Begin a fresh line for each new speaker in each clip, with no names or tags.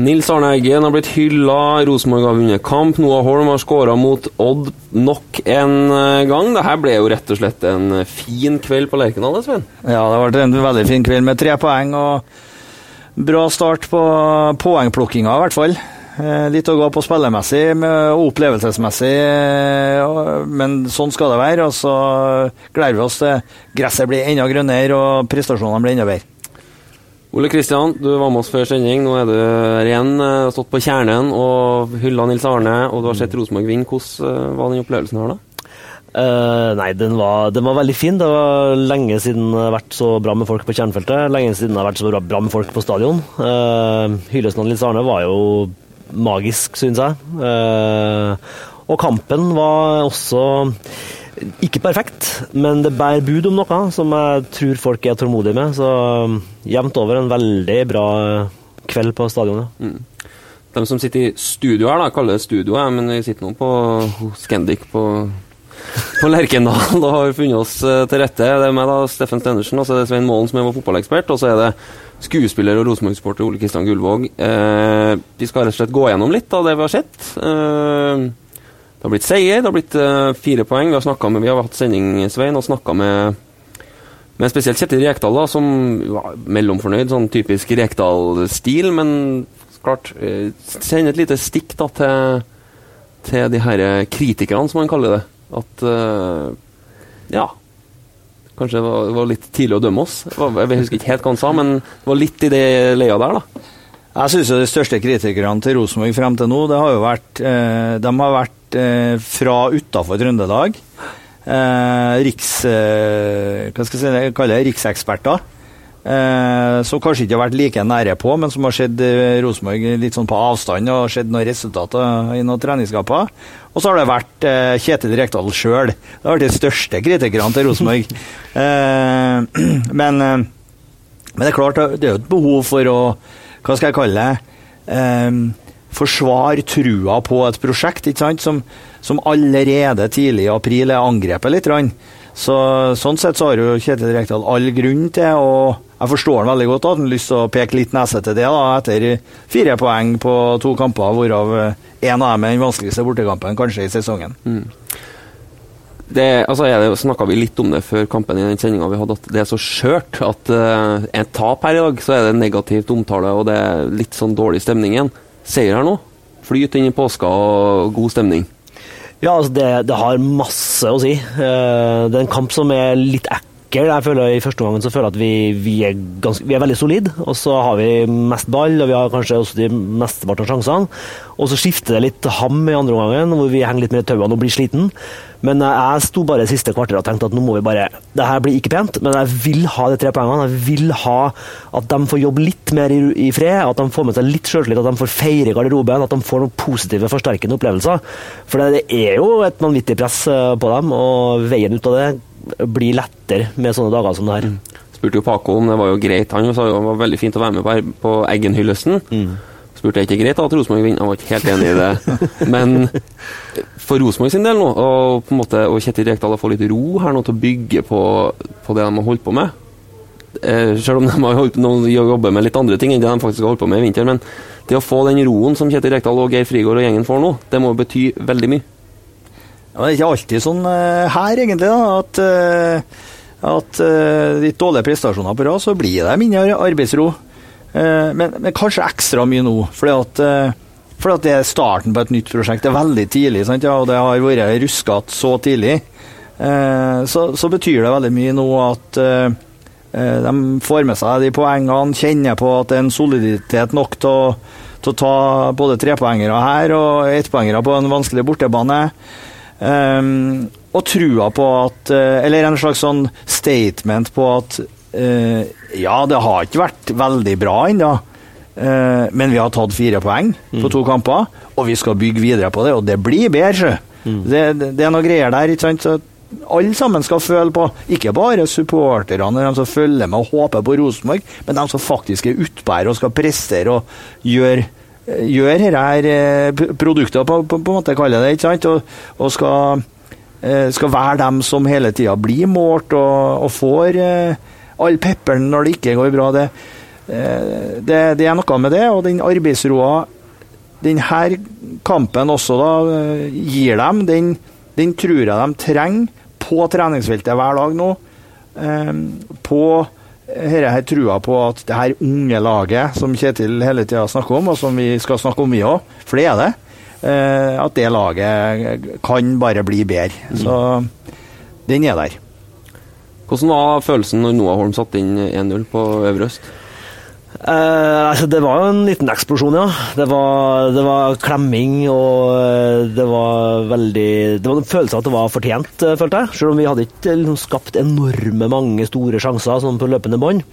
Nils Arne Eggen har blitt hylla, Rosenborg har vunnet kamp, Noah Holm har skåra mot Odd nok en eh, gang. Dette ble jo rett og slett en fin kveld på Lerkendal, Svein?
Ja, det ble en veldig fin kveld med tre poeng og bra start på poengplukkinga, i hvert fall. Eh, litt å gå på spillemessig og opplevelsesmessig, eh, men sånn skal det være. Og så gleder vi oss til gresset blir enda grønnere og prestasjonene blir enda bedre.
Ole Kristian, du var med oss før sending. Nå er du her igjen. har stått på kjernen og hylla Nils Arne, og du har sett Rosenborg vinne. Hvordan uh, var den opplevelsen her, da?
Uh, nei, den var, den var, veldig fin. Det var lenge siden det har vært så bra med folk på kjernefeltet. Lenge siden det har vært så bra, bra med folk på stadion. Uh, Hyllesten av Nils Arne var jo magisk, syns jeg. Uh, og kampen var også ikke perfekt, men det bærer bud om noe som jeg tror folk er tålmodige med. Så um, jevnt over en veldig bra kveld på stadionet. Mm.
De som sitter i studio her, da, kaller det studio, men vi sitter nå på Scandic på, på Lerkendal og har funnet oss eh, til rette. Det er meg, da, Steffen Stenersen, og så er det Svein Målen som er vår fotballekspert. Og så er det skuespiller og Rosenborg-sporter Ole Kristian Gullvåg. Eh, vi skal rett og slett gå gjennom litt av det vi har sett. Eh, det har blitt seier, det har blitt uh, fire poeng. Vi har, med, vi har hatt sending, Svein, og snakka med, med spesielt Kjetil Rekdal, da, som var mellomfornøyd. Sånn typisk Rekdal-stil, men klart uh, Sende et lite stikk da, til, til de her kritikerne, som han kaller det. At uh, Ja. Kanskje det var, var, litt tidlig å dømme oss. Jeg husker ikke helt hva han sa, men det var litt i det leia der, da.
Jeg syns de største kritikerne til Rosenborg frem til nå, det har jo vært eh, De har vært eh, fra utafor Trøndelag. Eh, riks... Eh, hva skal jeg si, kalle det? Rikseksperter. Eh, som kanskje ikke har vært like nære på, men som har sett eh, Rosenborg litt sånn på avstand og sett noen resultater i noen treningskamper. Og så har det vært Kjetil Rekdal sjøl. Det har vært de største kritikerne til Rosenborg. men, men det er klart, det er jo et behov for å hva skal jeg kalle det, um, forsvare trua på et prosjekt? Som, som allerede tidlig i april er angrepet litt. Så, sånn sett så har jo Kjetil Rekdal all grunn til å Jeg forstår han veldig godt at han har lyst til å peke litt nese til det, da, etter fire poeng på to kamper, hvorav én av dem er den vanskeligste bortekampen kanskje i sesongen. Mm
det, altså snakka vi litt om det før kampen i den sendinga vi hadde, at det er så skjørt at uh, en tap her i dag, så er det negativt omtale, og det er litt sånn dårlig stemning igjen. Seier her nå. Flyt inn i påska og god stemning.
Ja, altså det, det, har masse å si. Uh, det er en kamp som er litt ekkel. Jeg føler I første omgang føler jeg at vi, vi, er ganske, vi, er veldig solide, og så har vi mest ball, og vi har kanskje også de mesteparten av sjansene. Og så skifter det litt ham i andre omgangen, hvor vi henger litt mer i tauene og blir sliten. Men jeg sto bare siste kvarter og tenkte at nå må vi bare Det her blir ikke pent, men jeg vil ha de tre poengene. Jeg vil ha at de får jobbe litt mer i, i fred, at de får med seg litt sjøltillit, at de får feire garderoben, at de får noen positive, forsterkende opplevelser. For det er jo et vanvittig press eh, på dem, og veien ut av det blir lettere med sånne dager som det her.
Mm. Spurte jo Paco om det var jo greit. Han sa jo det var veldig fint å være med på, på Eggen-hyllesten. Mm spurte jeg ikke greit at Rosenborg vinner, Han var ikke helt enig i det. Men for Rosenborg sin del nå, og, på en måte, og Kjetil Rekdal har fått litt ro her nå til å bygge på, på det de har holdt på med. Eh, selv om de har holdt, jobber med litt andre ting enn det de faktisk har holdt på med i vinter. Men det å få den roen som Kjetil Rekdal og Geir Frigård og gjengen får nå, det må bety veldig mye.
Ja, det er ikke alltid sånn uh, her, egentlig, da, at, uh, at uh, litt dårlige prestasjoner på rad, så blir det mindre arbeidsro. Uh, men, men, kanskje ekstra mye nå, fordi at, uh, fordi at det er starten på et nytt prosjekt. Det er veldig tidlig? Ja, og det har vært ruskete så tidlig. Uh, så, så, betyr det veldig mye nå at de får med seg de poengene, kjenner på at det er en soliditet nok til å, til å ta både trepoengere her og ettpoengere på en vanskelig bortebane. Um, og trua på at Eller en slags sånn statement på at uh, Ja, det har ikke vært veldig bra ennå. uh, men vi har tatt fire poeng på to kamper, og vi skal bygge videre på det. Og det blir bedre. Det, det, det er noe greier der. ikke sant? Så alle sammen skal føle på, ikke bare supporterne, de som følger med og håper på Rosenborg, men de som faktisk er utpå her og skal prestere og gjøre gjør her eh, produkter, på, på, på en måte kaller det, ikke sant? Og, og skal, eh, skal være dem som hele tida blir målt og, og får eh, all pepperen når det ikke går bra. Det, det, det er noe med det, og den arbeidsroa denne kampen også da gir dem, den, den tror jeg de trenger på treningsfeltet hver dag nå. På dette her trua på at det her unge laget som Kjetil hele tida snakker om, og som vi skal snakke om vi òg, for det er det, eh, at det laget kan bare bli bedre. Så den er der.
Hvordan var følelsen når Noah Holm satte inn 1-0 på Øvre Øst?
Eh, altså, det var jo en liten eksplosjon, ja. Det var, det var klemming, og eh, det var veldig Det var en følelse av at det var fortjent, eh, følte jeg. Selv om vi hadde ikke liksom, skapt enorme mange store sjanser sånn på løpende bånd.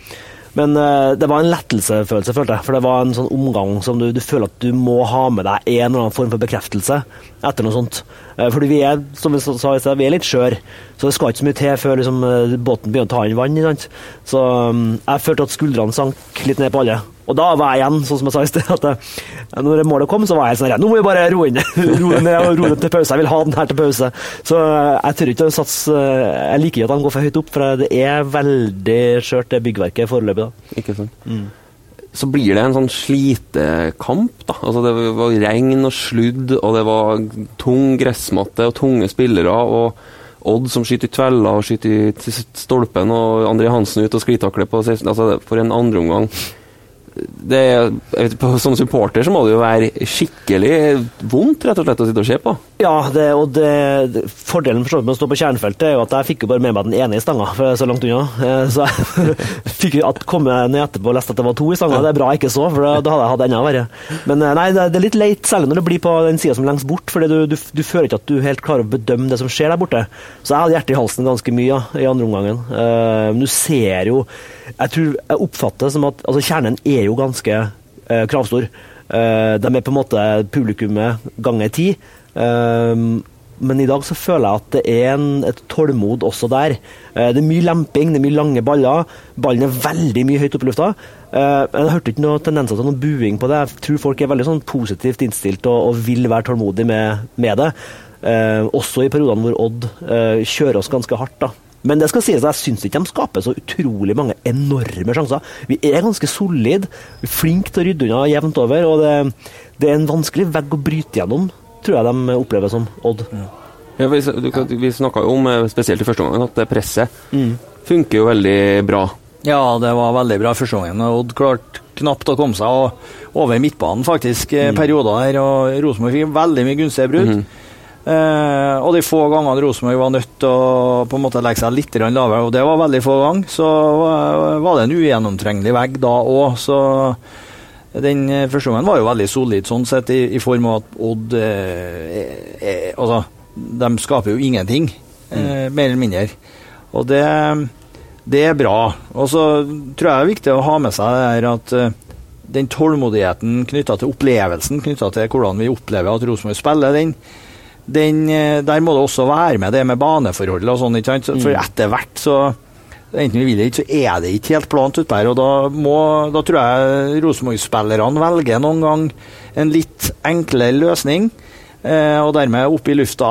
Men eh, det var en lettelsesfølelse, følte jeg. For det var en sånn omgang som du, du føler at du må ha med deg en eller annen form for bekreftelse etter noe sånt. Eh, fordi vi er, som vi sa i sted, vi er litt skjøre, så det skal ikke så mye til før liksom, eh, båten begynner å ta inn vann. sant? Så um, jeg følte at skuldrene sank litt ned på alle. Og da var jeg igjen, sånn som jeg sa i sted, at jeg, når målet kom, så var jeg sånn her Nå må vi bare roe inn roe ned og roe ned til pause. Jeg vil ha den her til pause. Så eh, jeg tør ikke å satse eh, Jeg liker ikke at de går for høyt opp, for det er veldig skjørt, det byggverket foreløpig. da.
Ikke sant? Så blir det en sånn slitekamp, da. Altså det var regn og sludd, og det var tung gressmatte og tunge spillere. og Odd som skyter i tvella og skyter i stolpen, og André Hansen ut og sklitakler på 16. Altså, for en andreomgang. Det vet, Som supporter så må det jo være skikkelig vondt rett og slett å sitte og se på.
Ja, det, og det, fordelen for med å stå på kjernefeltet er jo at jeg fikk jo bare med meg den ene i stanga, for jeg er så langt unna. Eh, Så jeg fikk jo at komme ned etterpå og leste at det var to i stanga. Det er bra jeg ikke så, for da, hadde jeg hatt enda verre. Men eh, nei, det, det er litt leit, særlig når det blir på den sida som er lengst bort, for du, du, du føler ikke at du helt klarer å bedømme det som skjer der borte. Så jeg hadde hjertet i halsen ganske mye ja, i andre omgangen. Eh, Men du ser jo Jeg tror jeg oppfatter det som at altså, kjernen er jo ganske eh, kravstor. Eh, de er på en måte publikummet ganger ti. Eh, men i dag så føler jeg at det er en, et tålmod også der. Eh, det er mye lemping, det er mye lange baller. Ballen er veldig mye høyt oppe i lufta. Eh, jeg hørte ikke noen tendenser til noen buing på det. Jeg tror folk er veldig sånn positivt innstilt og, og vil være tålmodig med, med det. Eh, også i periodene hvor Odd kjører oss ganske hardt. da. Men det skal sies at jeg syns ikke de skaper så utrolig mange enorme sjanser. Vi er ganske solide, vi flinke til å rydde unna jevnt over. og det, det er en vanskelig vegg å bryte gjennom, tror jeg de opplever som Odd.
Ja, vi vi snakka jo om, eh, spesielt i første omgang, at presset presset funker jo veldig bra.
Ja, det var veldig bra første gangen. Odd klarte knapt å komme seg over midtbanen, faktisk, mm. perioder her. Og Rosenborg fikk veldig mye gunstige brudd. Eh, og de få gangene Rosenborg var nødt til å på en måte legge seg litt lavere, og det var veldig få ganger, så var- det en ugjennomtrengelig vegg da òg. Så den eh, første gangen var jo veldig solid sånn sett, i, i form av at Odd eh, er, er, Altså, de skaper jo ingenting, eh, mer eller mindre. Og det, det er bra. Og så tror jeg det er viktig å ha med seg det her at eh, den tålmodigheten knytta til opplevelsen, knytta til hvordan vi opplever at Rosenborg spiller, den, den, eh, der må det også være med det med baneforholdet og sånn. ikke sant? For etter hvert så Enten vi vil eller ikke, så er det ikke helt plant utpå her. Og da, må, da tror jeg Rosenborg-spillerne velger noen gang en litt enklere løsning, eh, og dermed opp i lufta,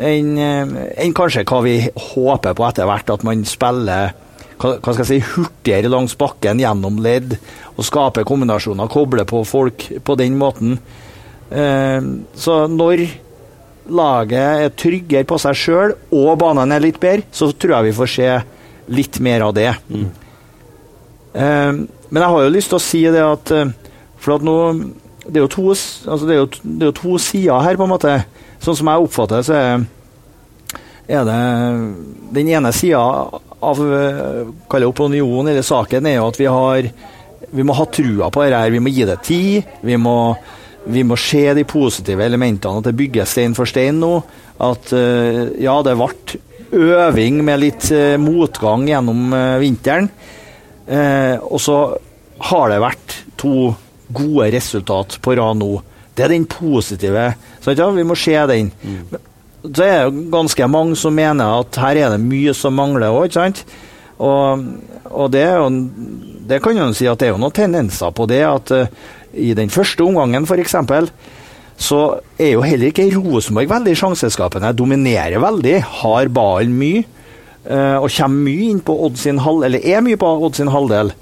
enn en kanskje hva vi håper på etter hvert. At man spiller hva, hva skal jeg si, hurtigere langs bakken gjennom ledd og skaper kombinasjoner, kobler på folk på den måten. Eh, så når laget er tryggere på seg sjøl og banen er litt bedre, så tror jeg vi får se litt mer av det. Eh, men jeg har jo lyst til å si det at eh, For at nå Det er to, altså det er jo, det er jo to sider her, på en måte. Sånn som jeg oppfatter det, så er, det Den ene sida av Kall opinionen eller saken, er jo at vi har Vi må ha trua på det her. Vi må gi det tid. Vi må vi må se de positive elementene, at det bygges stein for stein nå. At eh, ja, det ble øving med litt eh, motgang gjennom eh, vinteren. Og så har det vært to gode resultat på rad nå. Det er den positive. Sant, ja? Vi må se den. Mm. Så er det ganske mange som mener at her er det mye som mangler òg, ikke sant. Og, og det, jo, det kan jo si at det er jo noen tendenser på det. At i den første omgangen, f.eks., så er jo heller ikke Rosenborg veldig sjanseskapende. Dominerer veldig, har ballen mye. Uh, og kommer mye inn på Odd sin halv, eller er mye på Odd sin halvdel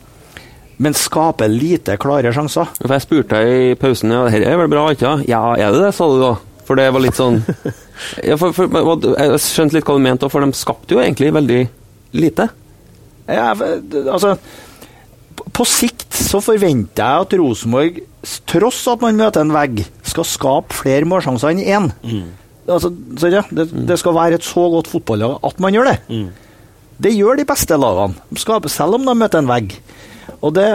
men skaper lite klare sjanser.
For Jeg spurte deg i pausen ja, dette er vel bra, ikke Ja, er det det, sa du da? For det var litt sånn ja, for, for, Jeg skjønte litt hva du mente, for de skapte jo egentlig veldig lite.
Ja, altså På sikt så forventer jeg at Rosenborg, tross at man møter en vegg, skal skape flere målsjanser enn én. Mm. Altså, ja, det, det, skal være et så godt fotballag at man gjør det. Mm. Det gjør de beste lagene, skaper, selv om de møter en vegg. Og det,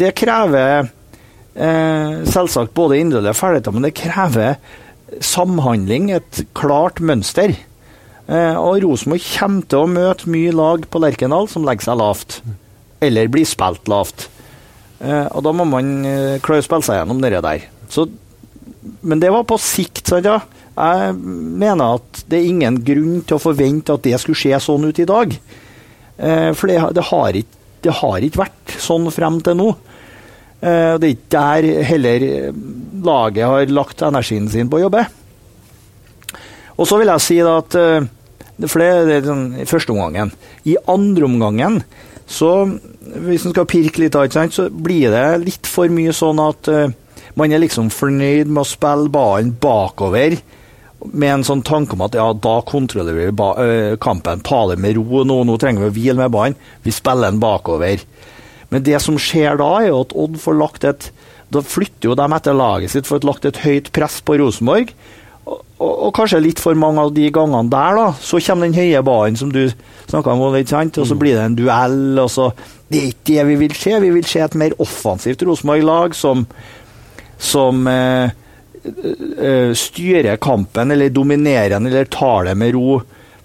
det krever eh, selvsagt både individuelle ferdigheter, men det krever samhandling, et klart mønster. Eh, og Rosenborg kommer til å møte mye lag på Lerkendal som legger seg lavt. Eller blir spilt lavt. Eh, og da må man eh, klare å spille seg gjennom det der. Så, men det var på sikt, sant ja. Jeg mener at det er ingen grunn til å forvente at det skulle skje sånn ut i dag. Eh, for det, det, har ikke, det, har ikke, vært sånn frem til nå. Det er ikke der heller laget har lagt energien sin på å jobbe. Og så vil jeg si at For det er sånn første omgangen. I andre omgangen, så hvis en skal pirke litt, så blir det litt for mye sånn at uh, man er liksom fornøyd med å spille ballen bakover med en sånn tanke om at ja, da kontrollerer vi uh, kampen, ta det med ro. Nå, nå trenger vi å hvile med ballen. Vi spiller den bakover. Men det som skjer da, er jo at Odd får lagt et Da flytter jo de etter laget sitt, får lagt et høyt press på Rosenborg. Og, og, kanskje litt for mange av de gangene der, da, så kommer den høye ballen som du snakka om, litt sant? og så mm. blir det en duell. og så Det er ikke det vi vil se. Vi vil se et mer offensivt Rosenborg-lag som, som eh, eh, styrer kampen, eller dominerer den, eller tar det med ro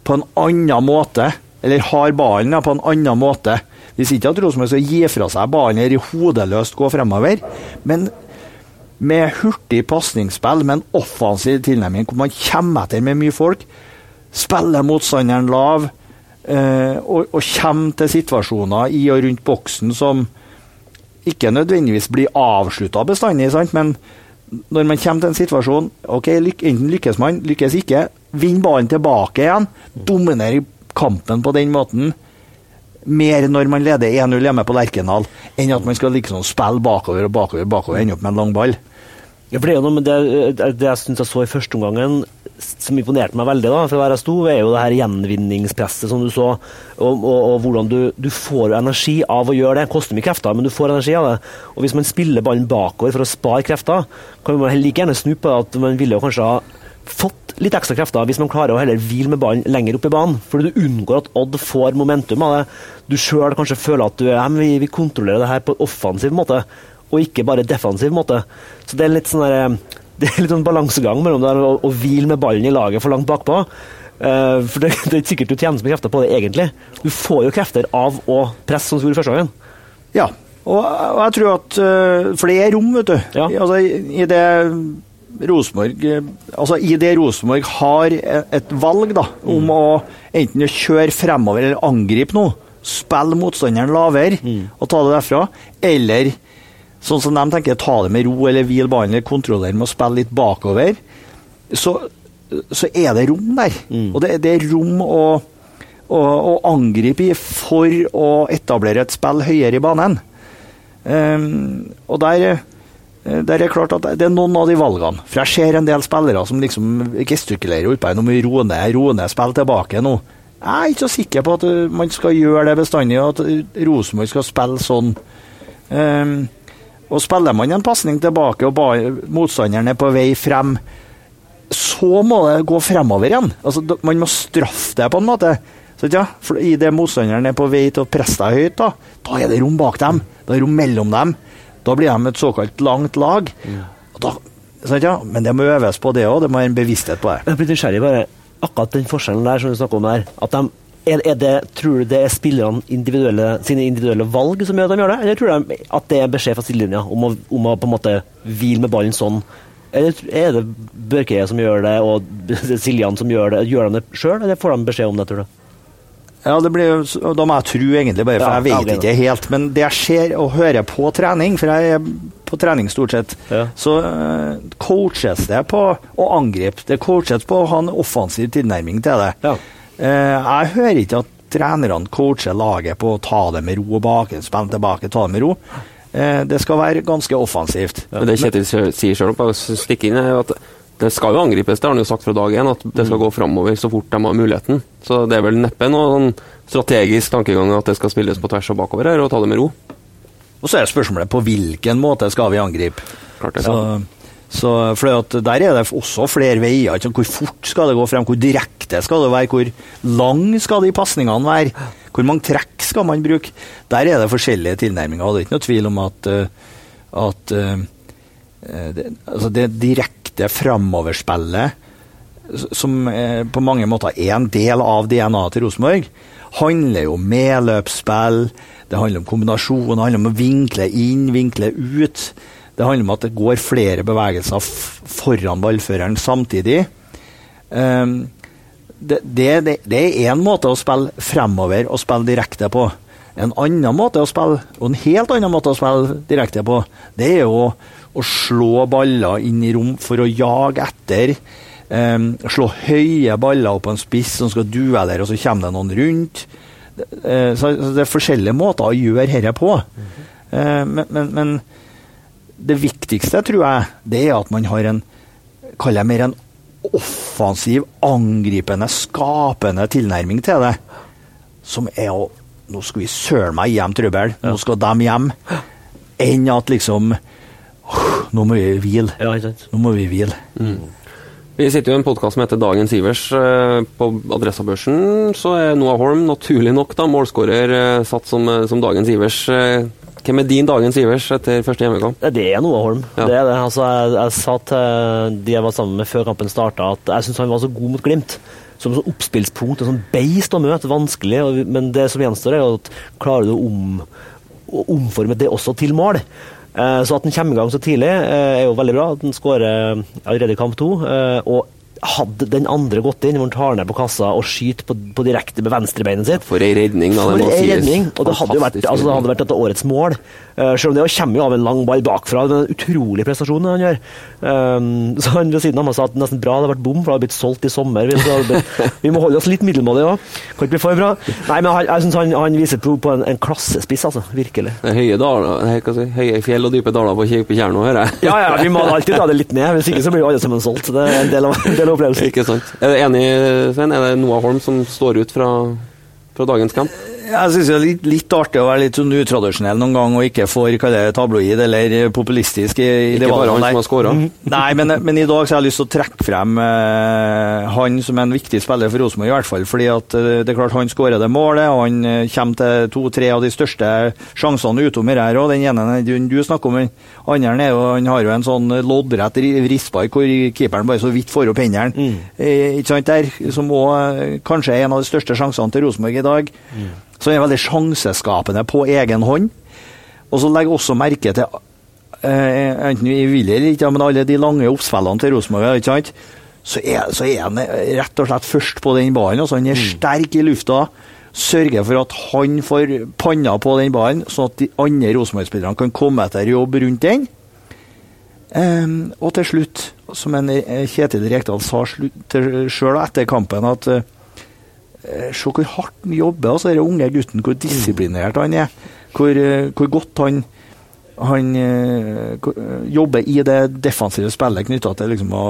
på en annen måte. Eller har ballen ja, på en annen måte. Hvis ikke at Rosenborg skal gi fra seg ballen eller hodeløst gå fremover, men med hurtig pasningsspill, en offensiv tilnærming hvor man kommer etter med mye folk, spiller motstanderen lav eh, og, og, kommer til situasjoner i og rundt boksen som ikke nødvendigvis blir avslutta bestandig, sant? men når man kommer til en situasjon ok, Enten lykkes man, lykkes ikke. Vinn ballen tilbake igjen. dominerer kampen på den måten mer når man leder 1-0 hjemme på Lerkendal, enn at man skal liksom spille bakover og bakover bakover ende opp med en lang ball.
Ja, for Det er jo noe med det, det jeg syns jeg så i første omgangen, som imponerte meg veldig, da, for å være sto, er jo det her gjenvinningspresset som du så, og, og, og hvordan du, du, får energi av å gjøre det. Det koster mye krefter, men du får energi av det. Og Hvis man spiller ballen bakover for å spare krefter, kan man like gjerne snu på at man ville jo kanskje ha fått litt ekstra krefter hvis man klarer å heller hvile med ballen lenger opp i banen. Fordi du unngår at Odd får momentum av det. Du sjøl kanskje føler at du, ja, vi, vi, kontrollerer det her på offensiv måte, og ikke bare defensiv måte. Så det er litt sånn der, det er litt sånn balansegang mellom det å, å hvile med ballen i laget for langt bakpå. Uh, for det, det, er ikke sikkert du tjener mye krefter på det, egentlig. Du får jo krefter av å presse, som du gjorde første gangen.
Ja, og, og jeg tror at uh, For det er rom, vet du. Ja. Altså, i det Rosenborg eh, Altså i det Rosenborg har et valg da, om mm. å enten å kjøre fremover eller angripe noe, spille motstanderen lavere mm. og ta det derfra, eller sånn som de tenker, ta det med ro eller hvile ballen eller kontrollere med å spille litt bakover, så, så er det rom der. Mm. Og det, det, er rom å, å, å, angripe i for å etablere et spill høyere i banen. Um, og der Eh, det er klart at det er noen av de valgene. For jeg ser en del spillere som liksom gestikulerer utpå her. Nå må vi roe ned, roe ned, spille tilbake nå. Jeg er ikke så sikker på at eh, man skal gjøre det bestandig, at eh, Rosenborg skal spille sånn. Um, og spiller man en pasning tilbake, og motstanderen er på vei frem, så må det gå fremover igjen. Altså, man må straffe det på en måte. Så, ja, for Idet motstanderen er på vei til å presse deg høyt, da, da er det rom bak dem. Da er det rom mellom dem. Da blir de et såkalt langt lag. Da, ja, men det må øves på det òg, det må være en bevissthet på det.
Jeg blir nysgjerrig bare. akkurat den forskjellen der som du snakker om her. at de er, det, Tror du det er spillerne individuelle, sine individuelle valg som gjør at de gjør det, eller tror du at det er beskjed fra sidelinja om, om å på en måte hvile med ballen sånn? Eller er det Børkeie som gjør det, og Siljan som gjør det? Gjør de det sjøl, eller får de beskjed om det, tror du?
Ja, det blir, da må jeg tro, egentlig, bare, for
Ja,
jeg vet
ja, det
ikke helt. Men det jeg ser og hører på trening, for jeg er på trening stort sett,
Ja.
så uh, coaches det på å angripe. Det coaches på å ha en offensiv tilnærming til det.
Ja.
Eh, jeg hører ikke at trenerne coacher laget på å ta det med ro og bake, spenne tilbake, ta det med ro. Uh, det skal være ganske offensivt.
Men det Kjetil sier sjøl, bare stikk inn, er at det skal jo angripes. Det har han jo sagt fra dag én, at det skal gå framover så fort de har muligheten. Så det er vel neppe noe sånn strategisk tankegang at det skal spilles på tvers og bakover her, og ta det med ro.
Og så er spørsmålet på hvilken måte skal vi angripe.
Klart det.
Så, så for at der er det også flere veier. Ikke? Hvor fort skal det gå frem? Hvor direkte skal det være? Hvor lang skal de pasningene være? Hvor mange trekk skal man bruke? Der er det forskjellige tilnærminger. Det er ikke noe tvil om at, eh, at eh, det, altså det direkte framoverspillet, s- som eh, på mange måter er en del av DNA-et til Rosenborg, handler jo om medløpsspill, det handler om kombinasjon, det handler om å vinkle inn, vinkle ut. Det handler om at det går flere bevegelser foran ballføreren samtidig. Um, det, det, det er én måte å spille fremover og spille direkte på. En annen måte å spille, og en helt annen måte å spille direkte på, det er jo å, slå baller inn i rom for å jage etter. Um, slå høye baller opp på en spiss som skal duellere, og så kommer det noen rundt. Eh, så, så det er forskjellige måter å gjøre dette på. Eh, men, men, men det viktigste, tror jeg, det er at man har en Kall det mer en offensiv, angripende, skapende tilnærming til det. Som er å Nå skal vi søren meg hjem trøbbel. Nå skal de hjem. Enn at liksom Nå må vi hvile.
Ja, ikke sant?
Nå må vi hvile.
Vi sitter jo i en podkast som heter Dagens Ivers eh, på Adressabørsen. Så er Noah Holm naturlig nok da, målskårer eh, satt som, eh, som Dagens Ivers. Hvem er din Dagens Ivers etter første hjemmekamp?
Det er Noah Holm.
Ja.
Det er det. Altså, jeg, jeg sa til de jeg var sammen med før kampen starta, at jeg syns han var så god mot Glimt. Som sånn oppspillspunkt, en sånn beist å møte, vanskelig. Men det som gjenstår, er jo at klarer du å, om, å omforme det også til mål. Eh, så at han kommer i gang så tidlig, eh, er jo veldig bra. At han skårer allerede i kamp to. Eh, og hadde den andre gått inn, hvor han tar ned på kassa og skyter på, på direkte med venstrebeinet sitt
For ei redning, da.
for
det sies.
redning! Og det hadde jo vært, altså, det hadde vært dette årets mål. Uh, selv om det kommer jo av en lang ball bakfra. Det er en utrolig prestasjon han gjør. Um, så han ved siden av meg sa at nesten bra det har vært bom, for det har blitt solgt i sommer. Vi, det vi må holde oss litt middelmådige òg. Kan ikke bli for bra. Nei, men jeg, jeg syns han, han viser prov på en, en klassespiss, altså. Virkelig.
Det er høye, daler, hva si, høye fjell og dype daler på Tjerno, hører jeg.
Ja, ja, vi må alltid dra det litt ned. Hvis ikke så blir jo alle sammen solgt. Det er en del av, en del av opplevelsen.
Ikke sant. Er du enig, Svein? Er det Noah Holm som står ut fra, fra dagens kamp?
Jeg syns det er litt, litt artig å være litt sånn utradisjonell noen gang og ikke for hva det er, tabloid eller populistisk. i, i
Ikke bare
han
han som har skåra.
Nei, men, men i dag så har jeg lyst til å trekke frem eh, han som er en viktig spiller for Rosenborg, i hvert fall. fordi at eh, det er klart han skårer det målet, og han eh, kommer til to-tre av de største sjansene utom her òg. Den ene du, du snakker om, den andre er jo, han har jo en sånn loddrett ri- rispark hvor keeperen bare så vidt får opp hendene. Eh, ikke sant der, Som òg kanskje er en av de største sjansene til Rosenborg i dag. Så han er veldig sjanseskapende på egen hånd. Og så legger jeg også merke til eh, enten vi vil eller ikke, men alle de lange oppspillene til Rosenborg. Så så er han rett og slett først på den ballen. Altså han er sterk i lufta. Sørger for at han får panna på den ballen, sånn at de andre Rosenborg-spillerne kan komme etter jobb rundt den. Um, og til slutt, som en eh, Kjetil Rekdal sa sjøl etter kampen, at eh, Se hvor hardt han jobber, altså, den unge gutten. Hvor disiplinert han er. Hvor, eh, hvor godt han, han eh, hvor- eh, jobber i det defensive spillet knytta til liksom å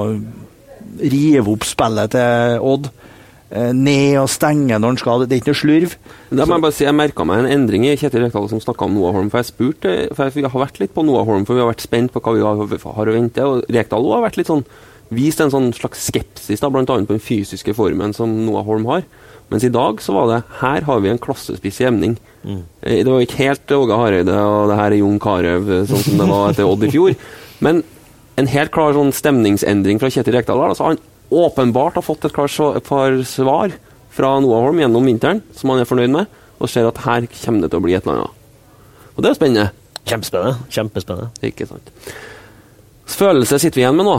rive opp spillet til Odd. Eh, Ned og stenge når han skal. Det er ikke noe slurv.
Da må Jeg bare si, jeg merka meg en endring i Kjetil Rekdal som snakka om Noah Holm. For jeg spurte, for jeg, har vært litt på Noah Holm, for vi har vært spent på hva vi har, har å vente. Og Rekdal har vært litt sånn, vist en sånn slags skepsis, da, bl.a. på den fysiske formen som Noah Holm har. Mens i dag så var det her har vi en klassespiss i emning. Eh, Det var ikke helt Åge Hareide og det her er Jon Carew, eh, sånn som det var etter Odd i fjor. Men en helt klar sånn stemningsendring fra Kjetil Rekdal. Altså, han åpenbart har fått et, klar, et par svar fra Noah Holm gjennom vinteren, som han er fornøyd med, og ser at her kommer det til å bli et eller annet. Og det er spennende.
Kjempespennende. Kjempespennende.
Ikke sant. Følelse sitter vi igjen med nå.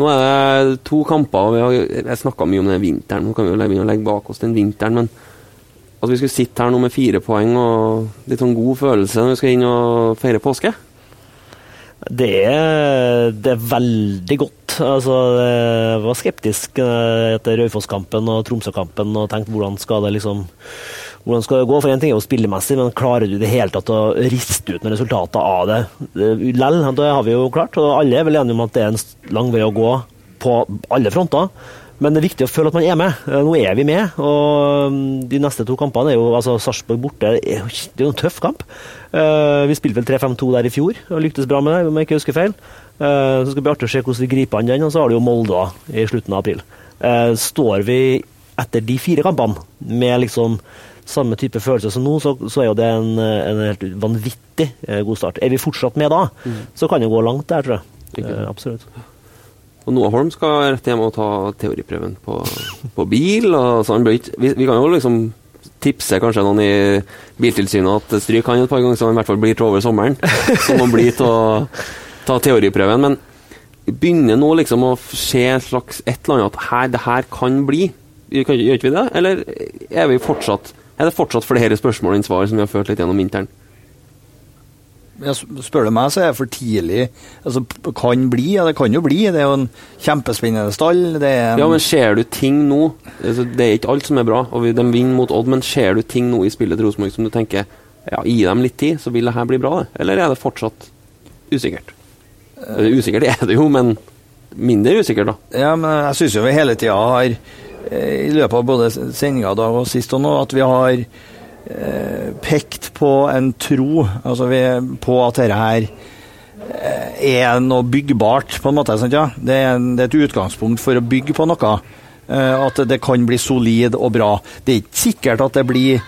Nå er det to kamper, og vi har jeg snakka mye om den vinteren. Nå kan vi jo begynne å legge bak oss den vinteren, men at vi skulle sitte her nå med fire poeng og litt sånn god følelse når vi skal inn og feire påske.
Det er, det er veldig godt. Altså, jeg var skeptisk eh, etter Raufoss-kampen og Tromsø-kampen og tenkte hvordan skal det liksom hvordan skal det gå? For En ting er jo spillemessig, men klarer du det hele tatt å riste ut noen resultater av det? Lell, det har vi jo klart, og alle er vel enige om at det er en lang vei å gå på alle fronter. Men det er viktig å føle at man er med. Eh, Nå er vi med, og mm, de neste to kampene er jo altså Sarpsborg borte. Det er jo en tøff kamp. Eh, Vi spilte vel 3-5-2 der i fjor og lyktes bra med det, om jeg ikke husker feil. Eh, Så skal det bli artig å se hvordan vi griper an den, og så har du jo Molde i slutten av april. Står vi etter de fire kampene med liksom samme type følelse som nå, så, så er jo det en, en helt vanvittig eh, god start. Er vi fortsatt med da, så kan det gå langt der, tror jeg. Eh, absolutt.
Og Noah Holm skal rett hjem og ta teoriprøven på, på bil. Og så han bør ikke, vi, vi kan jo liksom tipse kanskje noen i Biltilsynet at stryk han et par ganger, så han i hvert fall blir til over sommeren. Så han blir til å ta teoriprøven. Men begynner nå liksom å se et slags et eller annet at her, det her kan bli. Gjør ikke vi det? Eller er, vi fortsatt, er det fortsatt flere spørsmål enn svar som vi har ført litt gjennom vinteren?
Spør du meg, så er det for tidlig. Altså, kan bli, ja det kan jo bli. Det er jo en kjempespennende stall.
Ja, men ser du ting nå altså, Det er ikke alt som er bra, og de vinner mot Odd, men ser du ting nå i spillet til Rosenborg som du tenker ja, gi dem litt tid, så vil det her bli bra? det? Eller er det fortsatt usikkert? Usikkert er det jo, men mindre usikkert, da.
Ja, men jeg syns jo vi hele tida har, i løpet av både sendinga da og sist og nå, at vi har eh, pekt på en tro altså vi, på at dette her eh, er noe byggbart, på en måte. Sant, ja? det, er en, det er et utgangspunkt for å bygge på noe. Eh, at det kan bli solid og bra. Det er ikke sikkert at det blir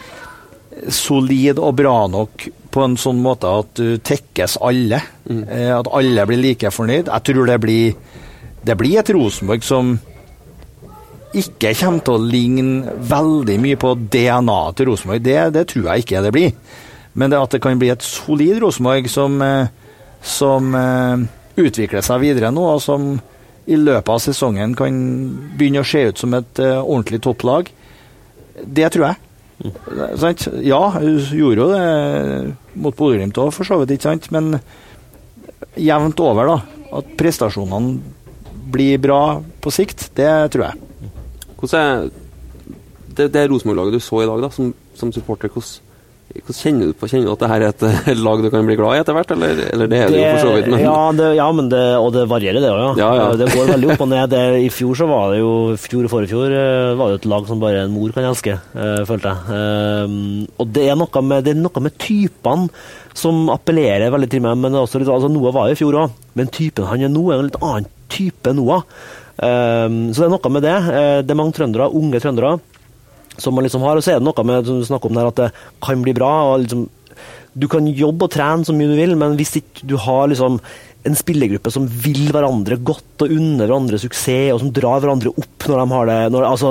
solid og bra nok på en sånn måte at du tekkes alle. Eh, at alle blir like fornøyd. Jeg tror det blir, det blir et Rosenborg som ikke kommer til å ligne veldig mye på DNA-et til Rosenborg. Det, det tror jeg ikke det blir. Men det at det kan bli et solid Rosenborg som, eh, som eh, utvikler seg videre nå, og som i løpet av sesongen kan begynne å se ut som et uh, ordentlig topplag, det tror jeg. Sant? Ja, hun gjorde jo det mot Bodø-Glimt òg, for så vidt, ikke sant? men jevnt over, da. At prestasjonene blir bra på sikt, det tror jeg.
Hvordan er det, det Rosenborg-laget du så i dag, da, som, som supporter, hvordan, hvordan kjenner du på Kjenner du at det her er et eh, lag du kan bli glad i etter hvert, eller, eller det er det jo for så vidt? Men,
ja, det, ja, men det, og det varierer, det òg. Ja.
Ja, ja.
Det går veldig opp og ned. Det, I fjor så var det jo fjor og forfjor eh, var det et lag som bare en mor kan elske, eh, følte jeg. Um, og det er noe med, det er noe med typene som appellerer veldig til meg. men også altså Noah var i fjor òg, men typen han er nå, er en litt annen type Noah. Um, så det er noe med det. Eh, Det er mange trøndere, unge trøndere som man liksom har. Og så er det noe med som du snakker om der, at det kan bli bra. og liksom du kan jobbe og trene så mye du vil, men hvis ikke du har liksom en spillergruppe som vil hverandre godt og unner hverandre suksess, og som drar hverandre opp når de har det når, altså,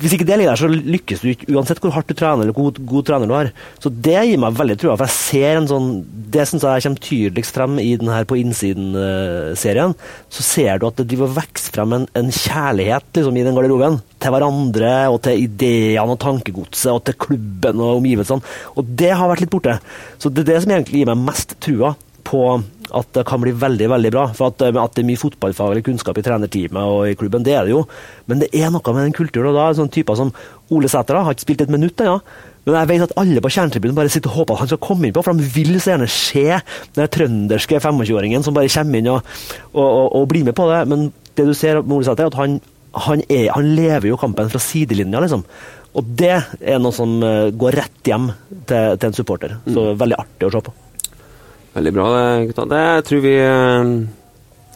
Hvis ikke det ligger der, så lykkes du ikke, uansett hvor hardt du trener eller hvor god, god trener du har. Så det gir meg veldig trua, for jeg ser en sånn Det syns jeg kommer tydeligst frem i den her På innsiden-serien. Så ser du at det driver vokser frem en, en kjærlighet liksom, i den garderoben. Til hverandre og til ideene og tankegodset og til klubben og omgivelsene. Og det har vært litt borte. Så det er det som egentlig gir meg mest trua på at det kan bli veldig veldig bra. For At, at det er mye fotballfaglig kunnskap i trenerteamet og i klubben, det er det jo. Men det er noe med den kulturen. og da er Sånne typer som Ole Sæter har ikke spilt et minutt ennå. Men jeg vet at alle på kjernetribunen bare sitter og håper at han skal komme innpå, for de vil så gjerne se den trønderske 25-åringen som bare kommer inn og, og, og, og blir med på det. Men det du ser med Ole Sæter, er at han, han, er, han lever jo kampen fra sidelinja, liksom. Og det er noe som eh, går rett hjem til, til en supporter. Så veldig artig å se på.
Veldig bra, det, gutta. Det tror vi eh,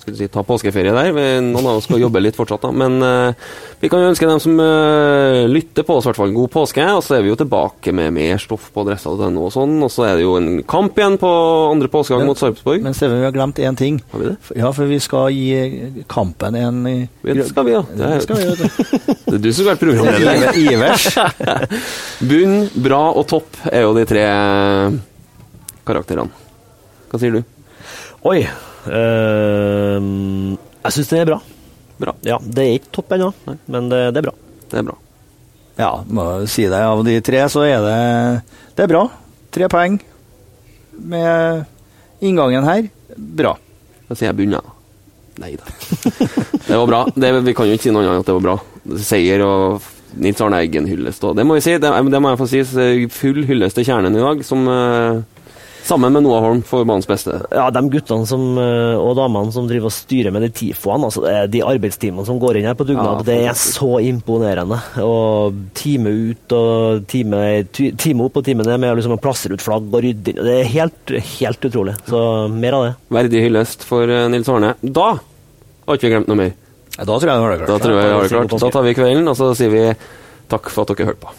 skal vi si, ta påskeferie der. Vi, noen av oss skal jobbe litt fortsatt, da. Men eh, vi kan jo ønske dem som eh, lytter på oss, i hvert fall en god påske. Og så er vi jo tilbake med mer stoff på adressa.no og sånn. Og så er det jo en kamp igjen på andre påskegang mot Sarpsborg.
Men Steven, vi har glemt én ting.
Har vi det?
Ja, for vi skal gi kampen en
Det skal vi, ja. Det er-
Det skal vi, vet du.
Det er du som har vært programleder.
Ivers.
Bunn, bra og topp er jo de tre karakterene. Hva sier du?
Oi. ehm, jeg syns det er bra.
Bra.
Ja, Det er ikke topp ennå, men det, det er bra.
Det er bra.
Ja, må si det. Av de tre så er det Det er bra. Tre poeng med inngangen her. Bra.
Da sier jeg bunnet da. Nei da. Det var bra. Det, vi kan jo ikke si noe annet enn at det var bra. Seier og Nils Arne Eggen hyllest. Og det må vi si. Det, det må jeg få si. Full hyllest til kjernen i dag, som eh, sammen med Noah Holm for banens beste.
Ja, De guttene som, eh, og damene som driver og styrer med de tifoene, altså de arbeidstimene som går inn her på dugnad,
Ja,
det er så imponerende. Og time ut og time, time opp og time ned med å liksom plassere ut flagg og rydde inn. Det er helt, helt utrolig. Så mer av det.
Verdig hyllest for eh, Nils Arne. Da har ikke vi glemt noe mer.
Ja, Da tror jeg det var det
Da
klart.
tror jeg vi har det klart. Da tar vi kvelden, og så sier vi takk for at dere hørte på.